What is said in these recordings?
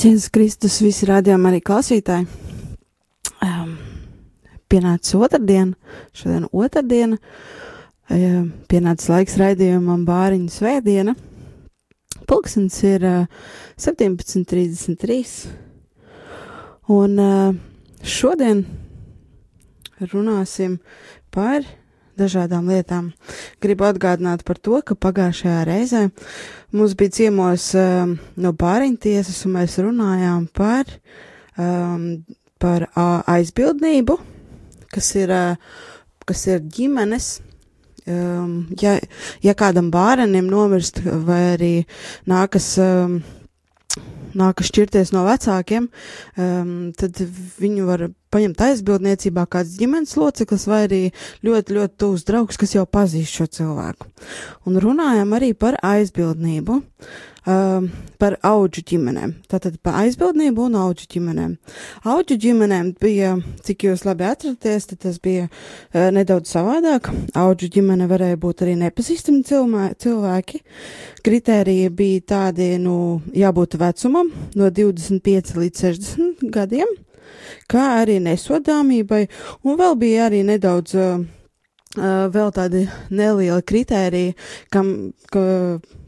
Slavēts Kristus, visi rādījumi arī klausītāji. Um, pienācis otrdiena, šodien otrdiena, um, pienācis laiks raidījumam bāriņu svētdiena. Pulksens ir uh, 17.33. Un uh, šodien runāsim par dažādām lietām. Gribu atgādināt par to, ka pagājušajā reizē mums bija ciemos um, no bāriņtiesas, un mēs runājām par, um, par uh, aizbildnību, kas ir, uh, kas ir ģimenes. Um, ja, ja kādam bērnam nomirst, vai arī nākas um, nākas šķirties no vecākiem, um, tad viņu var paņemt aizbildniecībā kāds ģimenes loceklis vai arī ļoti, ļoti tuvs draugs, kas jau pazīst šo cilvēku. Un runājam arī par aizbildnību, um, par auģu ģimenēm. Tātad par aizbildnību un auģu ģimenēm. Auģu ģimenēm bija, cik jūs labi atraties, tad tas bija uh, nedaudz savādāk. Auģu ģimene varēja būt arī nepazīstami cilvēki. Kritērija bija tādi, nu, jābūt vecumam no 25 līdz 60 gadiem kā arī nesodāmībai, un vēl bija arī nedaudz uh, uh, vēl tādi nelieli kritēriji, kam, ka,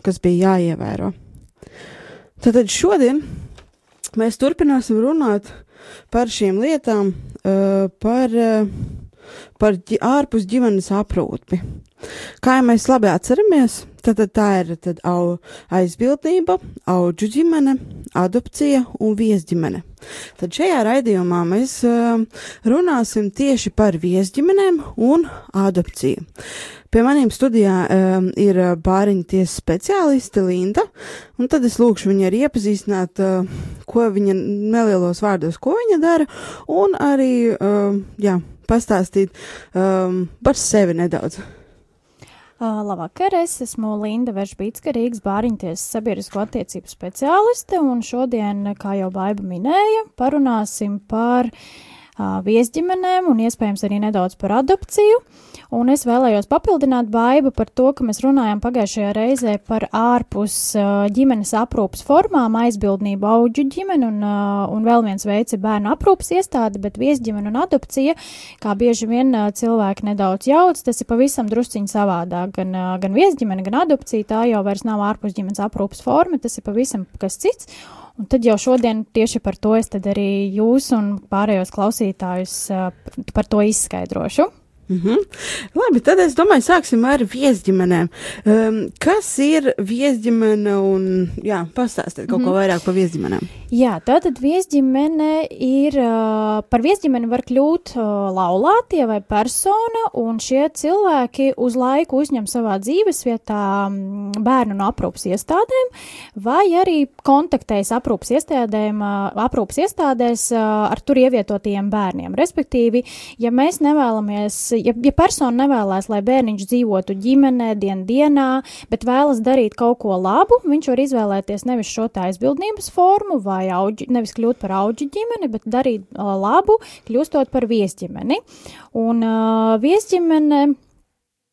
kas bija jāievēro. Tātad šodien mēs turpināsim runāt par šīm lietām, uh, par, uh, par ārpus ģimenes aprūpi. Kā jau mēs labi atceramies, tad, tā ir tad au, aizbildnība, auģu ģimene, adopcija un viesģimene. Tad šajā raidījumā mēs uh, runāsim tieši par viesģimenēm un adopciju. Pie maniem studijā um, ir bāriņu tiesas speciāliste Linda, un tad es lūkšu viņai arī iepazīstināt, uh, ko viņa nelielos vārdos, ko viņa dara, un arī, uh, jā, pastāstīt um, par sevi nedaudz. Uh, labvakar, es esmu Linda Veržbītska, Rīgas bāriņtiesas sabiedrisko attiecību speciāliste, un šodien, kā jau Baiba minēja, parunāsim par uh, viesģimenēm un iespējams arī nedaudz par adopciju. Un es vēlējos papildināt baidu par to, ka mēs runājām pagājušajā reizē par ārpus ģimenes aprūpas formām, aizbildnību auģu ģimeni un, un vēl viens veids ir bērnu aprūpas iestāde, bet viesģimene un adopcija, kā bieži vien cilvēki nedaudz jauc, tas ir pavisam drusciņi savādāk. Gan, gan viesģimene, gan adopcija tā jau vairs nav ārpus ģimenes aprūpas forma, tas ir pavisam kas cits. Un tad jau šodien tieši par to es arī jūs un pārējos klausītājus uh, par to izskaidrošu. Mm -hmm. Labi, tad es domāju, sāksim ar viesģimenēm. Um, kas ir viesģimene un, jā, pastāstiet kaut mm -hmm. ko mhm. vairāk par viesģimenēm. Jā, tātad viesģimene ir, uh, par viesģimeni var kļūt uh, laulātie vai persona, un šie cilvēki uz laiku uzņem savā dzīvesvietā um, bērnu no aprūpas iestādēm, vai arī kontaktējas aprūpas iestādēm, uh, aprūpas iestādēs uh, ar tur ievietotajiem bērniem. Respektīvi, ja mēs nevēlamies ja, ja persona nevēlas, lai bērniņš dzīvotu ģimenē, dien dienā, bet vēlas darīt kaut ko labu, viņš var izvēlēties nevis šo tā aizbildnības formu vai auģi, nevis kļūt par auģu ģimeni, bet darīt uh, labu, kļūstot par viesģimeni. Un uh, viesģimene,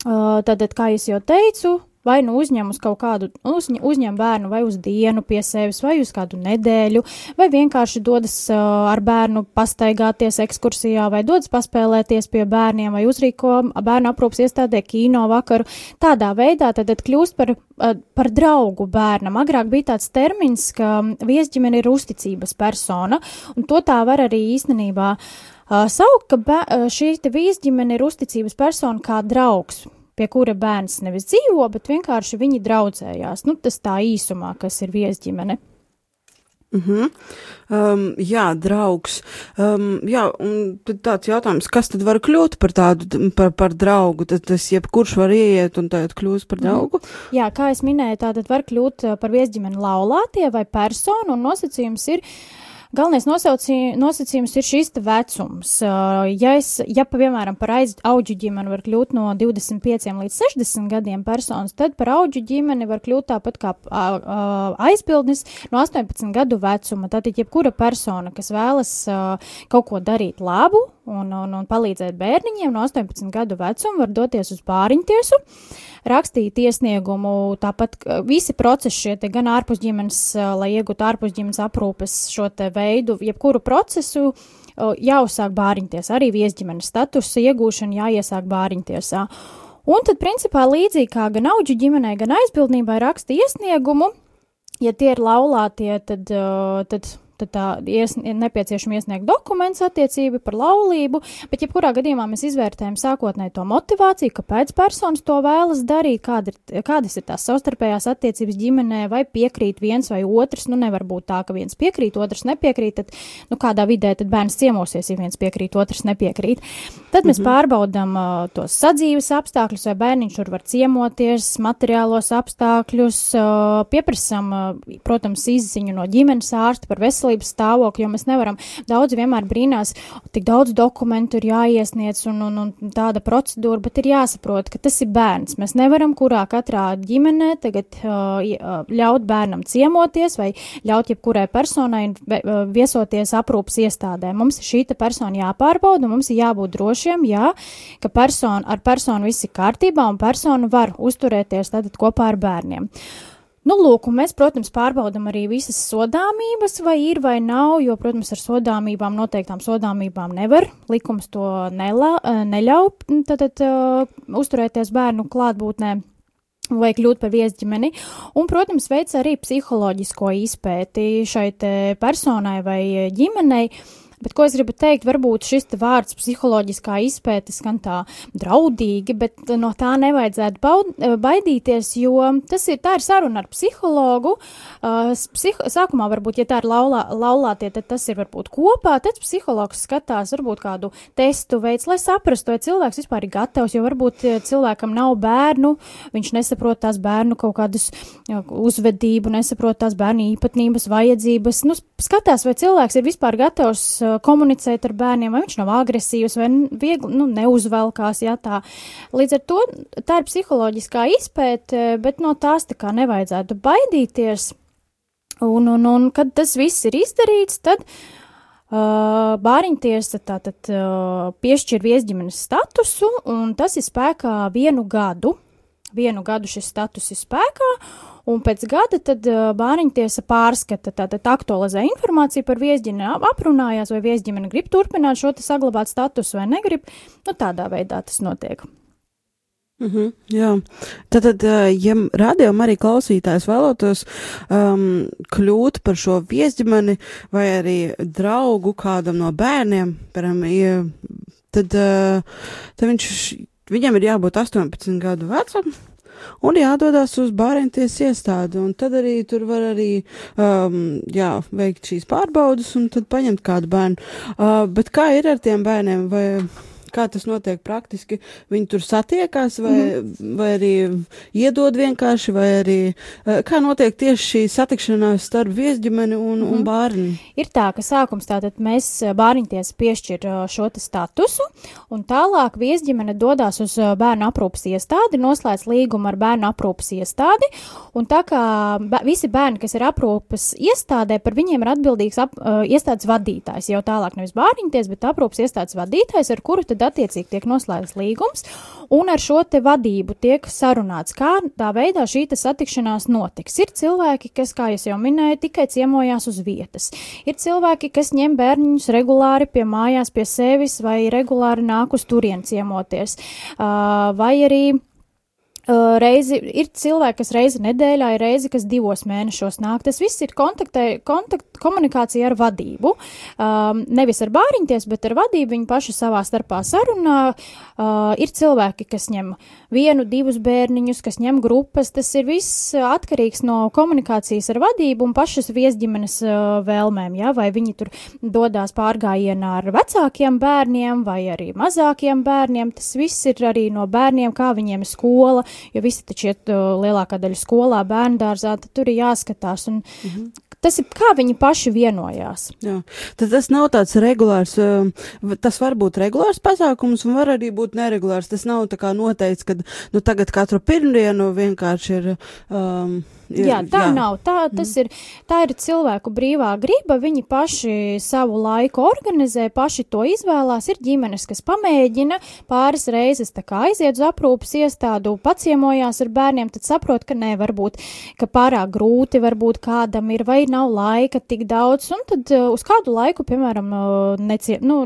uh, tad, kā jau teicu, vai nu uzņem uz kaut kādu, uzņem, uzņem bērnu vai uz dienu pie sevis, vai uz kādu nedēļu, vai vienkārši dodas uh, ar bērnu pastaigāties ekskursijā, vai dodas paspēlēties pie bērniem, vai uzrīko bērnu aprūpas iestādē kino vakaru. Tādā veidā tad, tad kļūst par, uh, par draugu bērnam. Agrāk bija tāds termins, ka viesģimene ir uzticības persona, un to tā var arī īstenībā uh, saukt, ka šī viesģimene ir uzticības persona kā draugs pie kura bērns nevis dzīvo, bet vienkārši viņi draudzējās. Nu, tas tā īsumā, kas ir viesģimene. Mm -hmm. um, jā, draugs. Um, jā, un tad tāds jautājums, kas tad var kļūt par tādu, par, par draugu? Tad tas jebkurš var ieiet un tad kļūst par mhm. draugu? Mm. Jā, kā es minēju, tātad var kļūt uh, par viesģimeni laulātie vai personu, un nosacījums ir uh, Galvenais nosacījums ir šis vecums. Ja, es, ja piemēram, par auģu ģimeni var kļūt no 25 līdz 60 gadiem personas, tad par auģu ģimeni var kļūt tāpat kā aizpildnis no 18 gadu vecuma. Tātad, jebkura persona, kas vēlas kaut ko darīt labu, un, un, un palīdzēt bērniņiem no 18 gadu vecuma, var doties uz bāriņtiesu, rakstīt iesniegumu, tāpat visi procesi šie gan ārpus ģimenes, lai iegūtu ārpus ģimenes aprūpes šo veidu, jebkuru procesu jāuzsāk bāriņtiesā, arī viesģimenes statusa iegūšana jāiesāk bāriņtiesā. Un tad, principā, līdzīgi kā gan auģu ģimenei, gan aizbildnībai raksta iesniegumu, ja tie ir laulātie, tad, tad tad tā ies, ir nepieciešama iesniegt dokuments attiecību par laulību, bet jebkurā gadījumā mēs izvērtējam sākotnēji to motivāciju, kāpēc personas to vēlas darīt, kāda ir, kādas ir tās savstarpējās attiecības ģimenē, vai piekrīt viens vai otrs, nu nevar būt tā, ka viens piekrīt, otrs nepiekrīt, tad, nu kādā vidē tad bērns ciemosies, ja viens piekrīt, otrs nepiekrīt. Tad mēs mm -hmm. pārbaudam uh, tos sadzīves apstākļus, vai bērniņš tur var ciemoties, materiālos apstākļus, uh, pieprasam, uh, protams, izziņu no ģimenes ārsta par veselību veselības stāvokli, jo mēs nevaram, daudz vienmēr brīnās, tik daudz dokumentu ir jāiesniedz un, un, un tāda procedūra, bet ir jāsaprot, ka tas ir bērns. Mēs nevaram kurā katrā ģimenē tagad uh, ļaut bērnam ciemoties vai ļaut jebkurai personai uh, viesoties aprūpas iestādē. Mums šī persona jāpārbauda, mums ir jābūt drošiem, jā, ka persona, ar personu viss ir kārtībā un persona var uzturēties tātad kopā ar bērniem. Nu, lūk, mēs, protams, pārbaudam arī visas sodāmības, vai ir vai nav, jo, protams, ar sodāmībām, noteiktām sodāmībām nevar, likums to nelā, eh, neļauj, tātad uh, uzturēties bērnu klātbūtnē vai kļūt par viesģimeni, un, protams, veic arī psiholoģisko izpēti šai personai vai ģimenei, Bet ko es gribu teikt, varbūt šis vārds psiholoģiskā izpēte skan tā draudīgi, bet no tā nevajadzētu baud, baidīties, jo tas ir, tā ir saruna ar psihologu. Uh, psiho, sākumā varbūt, ja tā ir laulā, laulātie, tad tas ir varbūt kopā, tad psihologs skatās varbūt kādu testu veids, lai saprastu, vai cilvēks vispār ir gatavs, jo varbūt cilvēkam nav bērnu, viņš nesaprot tās bērnu kaut kādus uzvedību, nesaprot tās bērnu īpatnības, vajadzības. Nu, skatās, vai cilvēks ir vispār gatavs komunicēt ar bērniem, vai viņš nav agresīvs, vai viegli nu, neuzvelkās. Jā, tā. Līdz ar to tā ir psiholoģiskā izpēte, bet no tās tā kā nevajadzētu baidīties. Un, un, un kad tas viss ir izdarīts, tad uh, bāriņtiesa tātad uh, piešķir viesģimenes statusu, un tas ir spēkā vienu gadu. Vienu gadu šis status ir spēkā, un pēc gada tad uh, bāriņtiesa pārskata, tātad aktualizē informāciju par viesģimeni, aprunājās, vai viesģimene grib turpināt šo te saglabāt statusu vai negrib, nu tādā veidā tas notiek. Mm -hmm, jā, tad, tad ja rādījumam arī klausītājs vēlētos um, kļūt par šo viesģimeni vai arī draugu kādam no bērniem, piemēram, ja, tad, uh, tad viņš, viņam ir jābūt 18 gadu vecam, un jādodas uz bāriņties iestādi, un tad arī tur var arī, um, jā, veikt šīs pārbaudas un tad paņemt kādu bērnu. Uh, bet kā ir ar tiem bērniem, vai Kā tas notiek praktiski? Viņi tur satiekās, vai, mm vai arī iedod vienkārši, vai arī eh, kā notiek tieši šī satikšanās starp viesģimeni un, mm un mhm. bērnu? Ir tā, ka sākums tātad mēs eh, bāriņties piešķir eh, šo statusu, un tālāk viesģimene dodas uz bērnu aprūpas iestādi, noslēdz līgumu ar bērnu aprūpas iestādi, un tā kā visi bērni, kas ir aprūpas iestādē, par viņiem ir atbildīgs ap, iestādes vadītājs, jau tālāk nevis bāriņties, bet aprūpas iestādes vadītājs, ar kuru tad tad attiecīgi tiek noslēgts līgums, un ar šo te vadību tiek sarunāts, kā tā veidā šī satikšanās notiks. Ir cilvēki, kas, kā jau minēju, tikai ciemojās uz vietas. Ir cilvēki, kas ņem bērniņus regulāri pie mājās, pie sevis, vai regulāri nāk uz turien ciemoties, uh, vai arī reizi ir cilvēki, kas reizi nedēļā, ir reizi, kas divos mēnešos nāk. Tas viss ir kontaktē, kontakt, komunikācija ar vadību. Um, nevis ar bāriņties, bet ar vadību. Viņi paši savā starpā sarunā. Uh, ir cilvēki, kas ņem vienu, divus bērniņus, kas ņem grupas. Tas ir viss atkarīgs no komunikācijas ar vadību un pašas viesģimenes uh, vēlmēm. Ja? Vai viņi tur dodās pārgājienā ar vecākiem bērniem vai arī mazākiem bērniem. Tas viss ir arī no bērniem, kā viņiem ir skola jo visi taču iet lielākā daļa skolā, bērndārzā, tad tur ir jāskatās. Un, mm -hmm. Tas ir kā viņi paši vienojās. Jā. Tad tas nav tāds regulārs, tas var būt regulārs pasākums un var arī būt neregulārs. Tas nav tā kā noteikts, ka nu, tagad katru pirmdienu vienkārši ir. Um, Ir, jā, tā jā. nav. Tā, tas mm. ir, tā ir cilvēku brīvā griba. Viņi paši savu laiku organizē, paši to izvēlās. Ir ģimenes, kas pamēģina pāris reizes aiziet uz aprūpas iestādu, paciemojās ar bērniem, tad saprot, ka nē, varbūt, ka pārāk grūti varbūt kādam ir vai nav laika tik daudz, un tad uh, uz kādu laiku, piemēram, uh, necie, nu,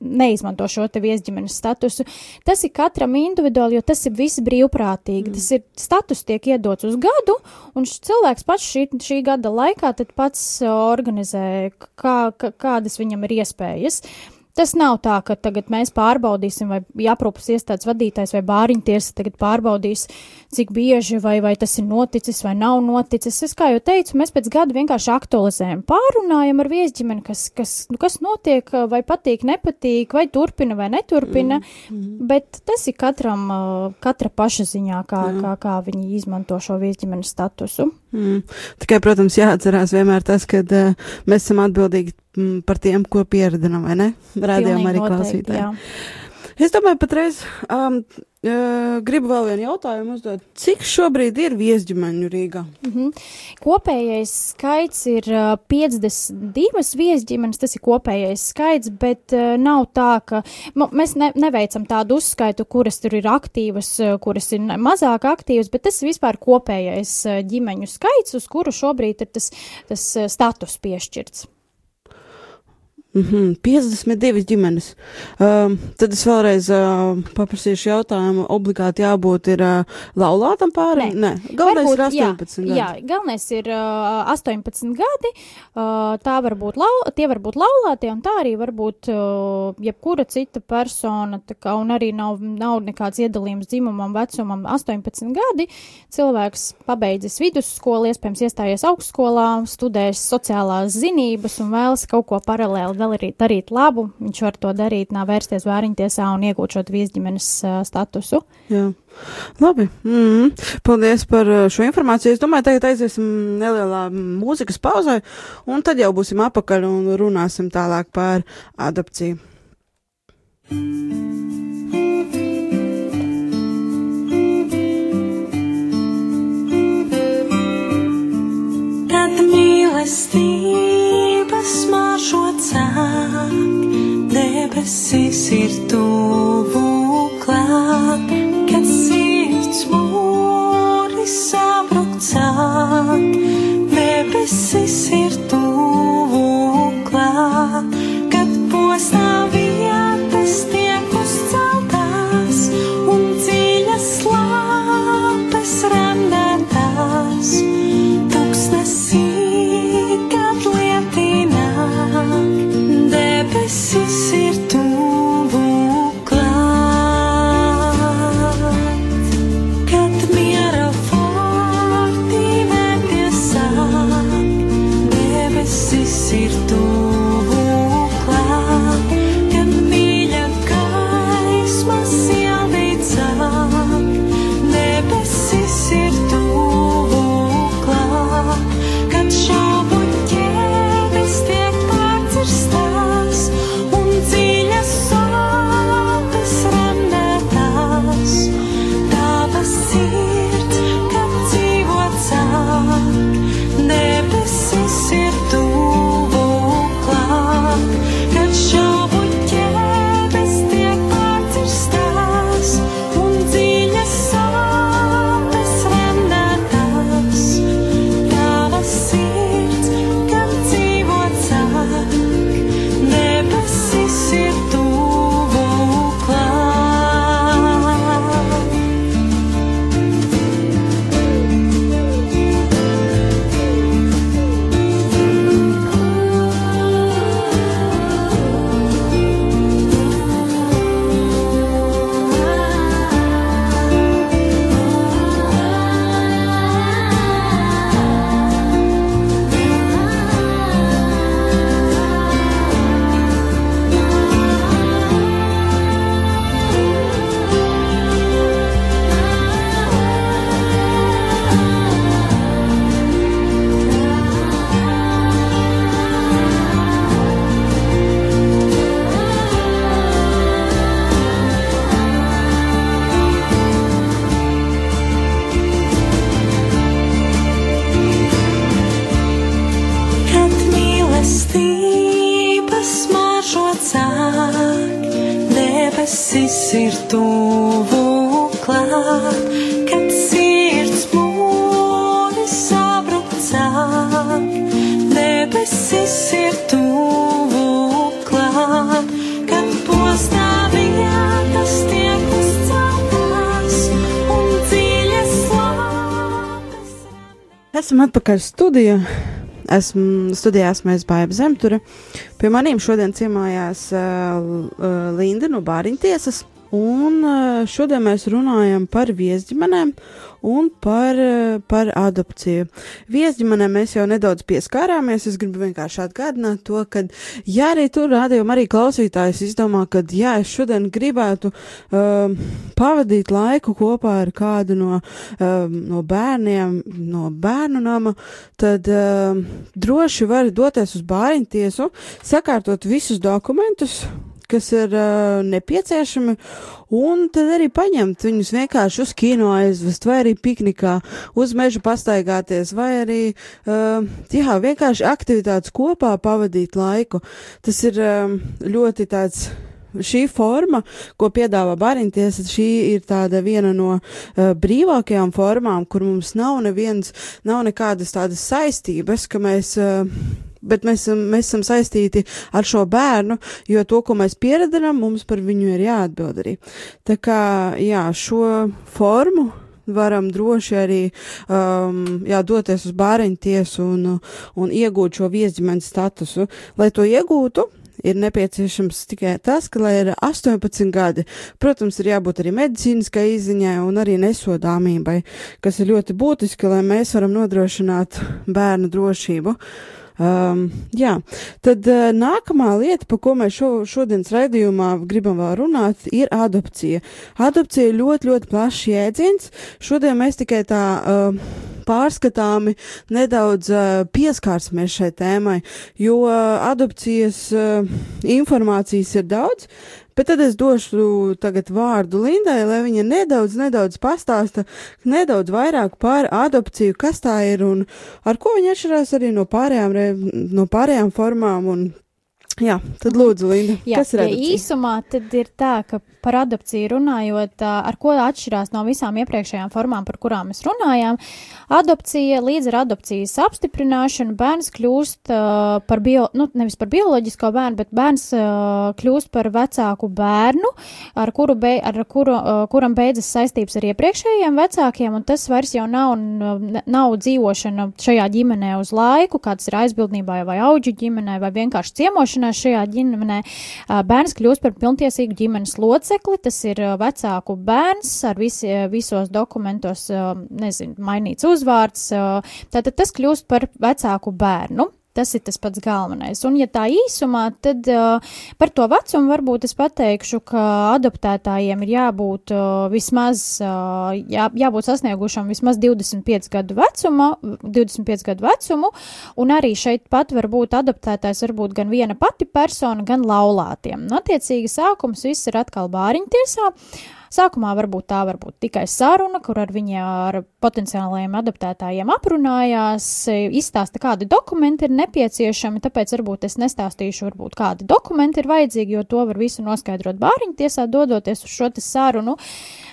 neizmanto šo te viesģimenes statusu. Tas ir katram individuāli, jo tas ir viss brīvprātīgi. Mm. Tas ir status tiek iedots uz gadu, un cilvēks pats šī, šī gada laikā pats organizē, kā, kā, kādas viņam ir iespējas. Uh, Tas nav tā, ka tagad mēs pārbaudīsim, vai aprūpas iestādes vadītājs vai bāriņtiesa tagad pārbaudīs, cik bieži vai, vai tas ir noticis vai nav noticis. Es kā jau teicu, mēs pēc gada vienkārši aktualizējam, pārunājam ar viesģimeni, kas, kas, nu, kas notiek, vai patīk, nepatīk, vai turpina vai neturpina, mm, mm. bet tas ir katram, katra paša ziņā, kā, mm. kā, kā viņi izmanto šo viesģimenes statusu. Mm. Tikai, protams, jāatcerās vienmēr tas, ka uh, mēs esam atbildīgi mm, par tiem, ko pieredzinām, vai ne? Rādījām arī klausītāji. Es domāju, patreiz um, uh, gribu vēl vienu jautājumu uzdot. Cik šobrīd ir viesģimeņu Rīgā? Mm -hmm. Kopējais skaits ir uh, 52 viesģimenes, tas ir kopējais skaits, bet uh, nav tā, ka mēs ne, neveicam tādu uzskaitu, kuras tur ir aktīvas, kuras ir mazāk aktīvas, bet tas ir vispār kopējais ģimeņu skaits, uz kuru šobrīd ir tas, tas status piešķirts. Mm -hmm, 52 ģimenes. Uh, tad es vēlreiz uh, paprasīšu jautājumu. Obligāti jābūt ir uh, laulātam pāri? Nē, Nē. galvenais Varbūt, ir 18 jā, gadi. Jā, galvenais ir uh, 18 gadi. Uh, tā var būt lau, tie var būt laulātie, un tā arī var būt uh, jebkura cita persona, kā, un arī nav, nav nekāds iedalījums dzimumam, vecumam 18 gadi. Cilvēks pabeidzis vidusskolu, iespējams iestājies augstskolā, studēs sociālās zinības un vēlas kaut ko paralēli vēl arī darīt labu, viņš var to darīt, nav vērsties vēriņtiesā un iegūt šo viesģimenes statusu. Jā. Labi, mm -hmm. paldies par šo informāciju. Es domāju, tagad aiziesim nelielā mūzikas pauzē, un tad jau būsim apakaļ un runāsim tālāk par adopciju. Tad mīlestība smaržo cāk, debesis ir tuvu klāt, kad sirds mūri sabruk cāk, debesis ir debesis ir tuvu klāt, kad sirds mūri sabrucāk. Debesis ir tuvu klāt, kad postā vietas tiek uzceltās un dziļas slāpes. Esam atpakaļ studijā. Esmu studijās, mēs baigs zemture. Pie maniem šodien ciemājās uh, Linda no Bāriņtiesas. Un uh, šodien mēs runājam par viesģimenēm un par, uh, par adopciju. Viesģimenēm mēs jau nedaudz pieskārāmies. Es gribu vienkārši atgādināt to, ka, ja arī tur rādījumā arī klausītājs izdomā, ka, jā, es šodien gribētu uh, pavadīt laiku kopā ar kādu no, uh, no bērniem, no bērnu nama, tad uh, droši var doties uz bāriņtiesu, sakārtot visus dokumentus, kas ir uh, nepieciešami, un tad arī paņemt viņus vienkārši uz kino aizvest, vai arī piknikā, uz mežu pastaigāties, vai arī, uh, jā, vienkārši aktivitātes kopā pavadīt laiku. Tas ir uh, ļoti tāds šī forma, ko piedāvā Bariņtiesa, šī ir tāda viena no uh, brīvākajām formām, kur mums nav neviens, nav nekādas tādas saistības, ka mēs. Uh, Bet mēs, mēs esam saistīti ar šo bērnu, jo to, ko mēs pieredzam, mums par viņu ir jāatbild arī. Tā kā, jā, šo formu varam droši arī um, jā, doties uz bāriņu tiesu un, un iegūt šo viesģimenes statusu. Lai to iegūtu, ir nepieciešams tikai tas, ka, lai ir 18 gadi, protams, ir jābūt arī medicīniskai izziņai un arī nesodāmībai, kas ir ļoti būtiski, lai mēs varam nodrošināt bērnu drošību. Um, jā, tad uh, nākamā lieta, par ko mēs šo, šodienas raidījumā gribam vēl runāt, ir adopcija. Adopcija ir ļoti, ļoti plašs jēdziens. Šodien mēs tikai tā uh, pārskatāmi nedaudz uh, pieskārsimies šai tēmai, jo uh, adopcijas uh, informācijas ir daudz, Bet tad es došu tagad vārdu Lindai, lai viņa nedaudz, nedaudz pastāsta nedaudz vairāk par adopciju, kas tā ir un ar ko viņa atšķirās arī no pārējām, no pārējām formām. Un, jā, tad lūdzu, Linda, Jā, kas ir ja adopcija? īsumā tad ir tā, ka par adopciju runājot, ar ko atšķirās no visām iepriekšējām formām, par kurām mēs runājām. Adopcija, līdz ar adopcijas apstiprināšanu bērns kļūst par bio, nu, nevis par bioloģisko bērnu, bet bērns kļūst par vecāku bērnu, ar kuru, be, ar kuru, kuram beidzas saistības ar iepriekšējiem vecākiem, un tas vairs jau nav, nav dzīvošana šajā ģimenē uz laiku, kāds ir aizbildnībā vai auģu ģimenē, vai vienkārši ciemošanās šajā ģimenē. Bērns kļūst par pilntiesīgu ģimenes locekli, tas ir vecāku bērns ar visi, visos dokumentos, nezinu, mainīts uzvārds, tātad tas kļūst par vecāku bērnu. Tas ir tas pats galvenais. Un, ja tā īsumā, tad uh, par to vecumu varbūt es pateikšu, ka adoptētājiem ir jābūt uh, vismaz, uh, jā, jābūt sasniegušam vismaz 25 gadu vecuma, 25 gadu vecumu, un arī šeit pat var būt adoptētājs varbūt gan viena pati persona, gan laulātiem. Un, attiecīgi, sākums viss ir atkal bāriņtiesā. Sākumā varbūt tā var būt tikai saruna, kur ar viņiem, ar potenciālajiem adaptētājiem aprunājās, izstāsta, kādi dokumenti ir nepieciešami, tāpēc varbūt es nestāstīšu, varbūt kādi dokumenti ir vajadzīgi, jo to var visu noskaidrot bāriņu tiesā, dodoties uz šo sarunu.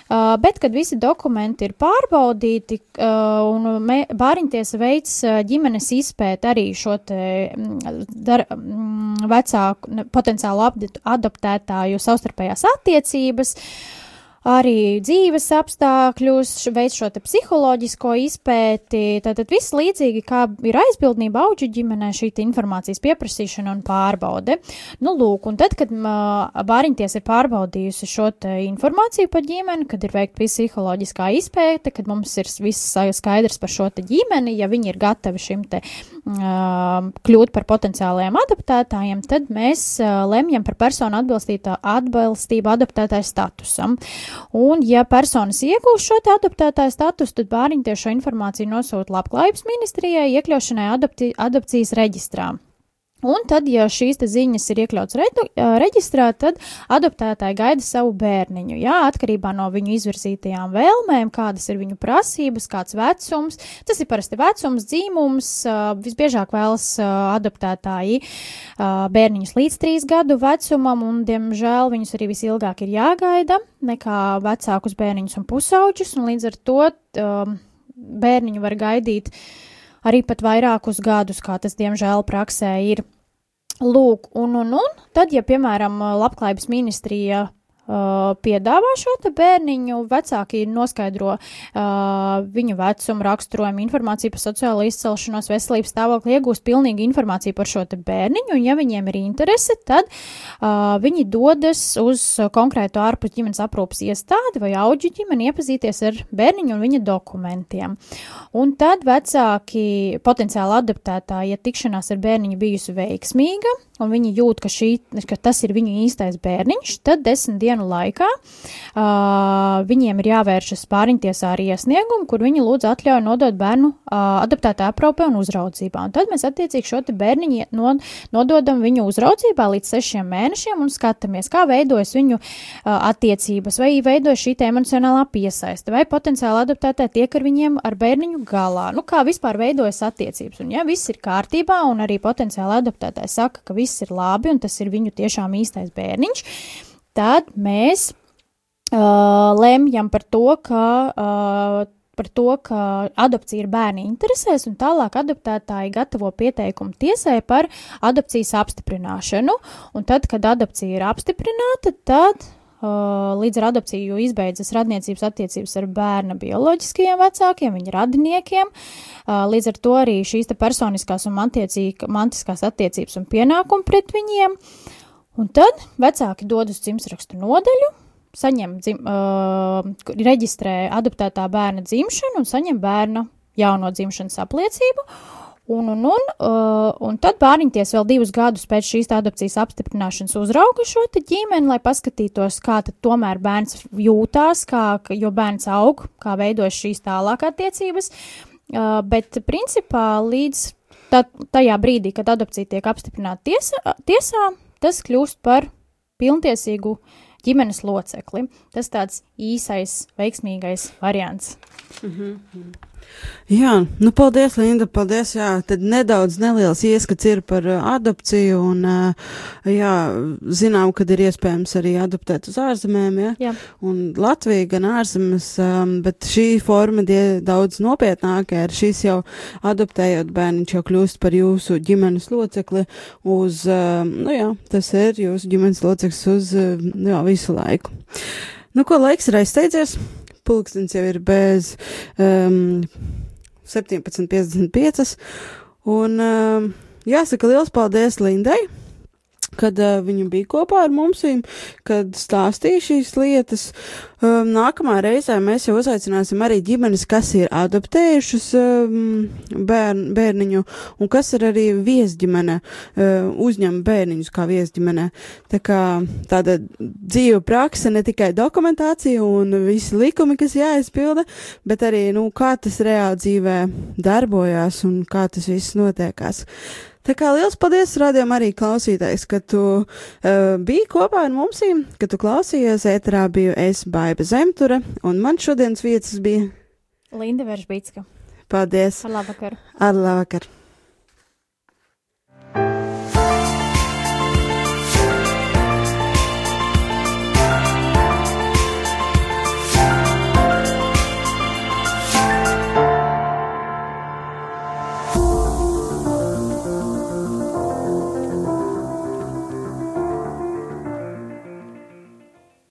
Uh, bet, kad visi dokumenti ir pārbaudīti uh, un bāriņtiesa veids uh, ģimenes izpēt arī šo te mm, dar, mm, vecāku, potenciālu adoptētāju savstarpējās attiecības, arī dzīves apstākļus, veic šo psiholoģisko izpēti, tātad viss līdzīgi kā ir aizbildnība auģu ģimenē šī informācijas pieprasīšana un pārbaude. Nu, lūk, un tad, kad bāriņties ir pārbaudījusi šo informāciju par ģimeni, kad ir veikta psiholoģiskā izpēte, kad mums ir viss skaidrs par šo ģimeni, ja viņi ir gatavi šim te uh, kļūt par potenciālajiem adaptētājiem, tad mēs uh, lemjam par personu atbilstību adaptētāju statusam. Un, ja personas iegūs šo adaptētāju statusu, tad bāriņi tieši šo informāciju nosūta labklājības ministrijai iekļaušanai adopti, adopcijas reģistrā. Un tad, ja šīs ziņas ir iekļauts redu, reģistrā, tad adoptētāji gaida savu bērniņu. Jā, atkarībā no viņu izvirzītajām vēlmēm, kādas ir viņu prasības, kāds vecums. Tas ir parasti vecums, dzīmums. Visbiežāk vēlas adoptētāji bērniņus līdz trīs gadu vecumam, un, diemžēl, viņus arī visilgāk ir jāgaida nekā vecākus bērniņus un pusauģus, un līdz ar to bērniņu var gaidīt arī pat vairākus gadus, kā tas diemžēl praksē ir. Lūk, un, un, un tad, ja, piemēram, Labklājības ministrija piedāvā šo bērniņu, vecāki noskaidro uh, viņu vecumu, raksturojumu, informāciju par sociālo izcelšanos, veselības stāvokli, iegūst pilnīgu informāciju par šo bērniņu, un ja viņiem ir interese, tad uh, viņi dodas uz konkrētu ārpus ģimenes aprūpas iestādi vai auģu ģimeni iepazīties ar bērniņu un viņa dokumentiem. Un tad vecāki potenciāli adaptētāji, ja tikšanās ar bērniņu bijusi veiksmīga, un viņi jūt, ka, šī, ka tas ir viņu īstais bērniņš, tad desmit dienu laikā uh, viņiem ir jāvēršas pāriņtiesā ar iesniegumu, kur viņi lūdz atļauju nodot bērnu uh, adaptētā aprūpē un uzraudzībā. Un tad mēs attiecīgi šo bērniņu no, nododam viņu uzraudzībā līdz sešiem mēnešiem un skatāmies, kā veidojas viņu uh, attiecības, vai veidojas šī emocionālā piesaiste, vai potenciāli adaptētē tiek ar viņiem, ar bērniņu galā. Nu, kā vispār veidojas attiecības. Un ja viss ir kārtībā un arī potenciāli adaptētājs saka, ka viss viss ir labi un tas ir viņu tiešām īstais bērniņš, tad mēs uh, lemjam par to, ka. Uh, par to, ka adopcija ir bērni interesēs, un tālāk adoptētāji gatavo pieteikumu tiesai par adopcijas apstiprināšanu. Un tad, kad adopcija ir apstiprināta, tad līdz ar adopciju izbeidzas radniecības attiecības ar bērna bioloģiskajiem vecākiem, viņa radiniekiem. Uh, līdz ar to arī šīs personiskās un mantiskās attiecības un pienākumi pret viņiem. Un tad vecāki dodas dzimstrakstu nodeļu, saņem, dzim, uh, reģistrē adoptētā bērna dzimšanu un saņem bērna jauno dzimšanas apliecību. Un, un, un, uh, un tad bērniņties vēl divus gadus pēc šīs adopcijas apstiprināšanas uzrauga šo ģimeni, lai paskatītos, kā tad tomēr bērns jūtās, kā, jo bērns aug, kā veidojas šīs tālāk attiecības. Uh, bet principā līdz tā, tajā brīdī, kad adopcija tiek apstiprināta tiesa, tiesā, tas kļūst par pilntiesīgu ģimenes locekli. Tas tāds īsais, veiksmīgais variants. Mm -hmm. Jā, nu paldies, Linda, paldies, jā, tad nedaudz neliels ieskats ir par uh, adopciju un, uh, jā, zinām, kad ir iespējams arī adoptēt uz ārzemēm, jā, jā. un Latvija gan ārzemes, um, bet šī forma die daudz nopietnāka ir šīs jau adoptējot bērniņš jau kļūst par jūsu ģimenes locekli uz, um, nu jā, tas ir jūsu ģimenes loceklis uz, uh, jā, visu laiku. Nu, ko laiks ir aizsteidzies? Pulkstenis jau ir bez um, 17.55. Un um, jāsaka liels paldies Lindai! Kad uh, viņa bija kopā ar mums, kad stāstīja šīs lietas. Um, nākamā reizē mēs jau uzaicināsim arī ģimenes, kas ir adoptējušas um, bērn, bērniņu un kas ir arī viesģimene, uh, uzņem bērniņus kā viesģimene. Tā kā tāda dzīva praksa, ne tikai dokumentācija un visi likumi, kas jāizpilda, bet arī, nu, kā tas reāli dzīvē darbojās un kā tas viss notiekās. Tā kā liels paldies rādījumam arī klausītājs, ka tu uh, biji kopā ar mums, ka tu klausījies, ēterā biju es Baiba Zemture, un man šodienas vietas bija Linda Veržbītska. Paldies! Ar labvakar! Ar labvakar!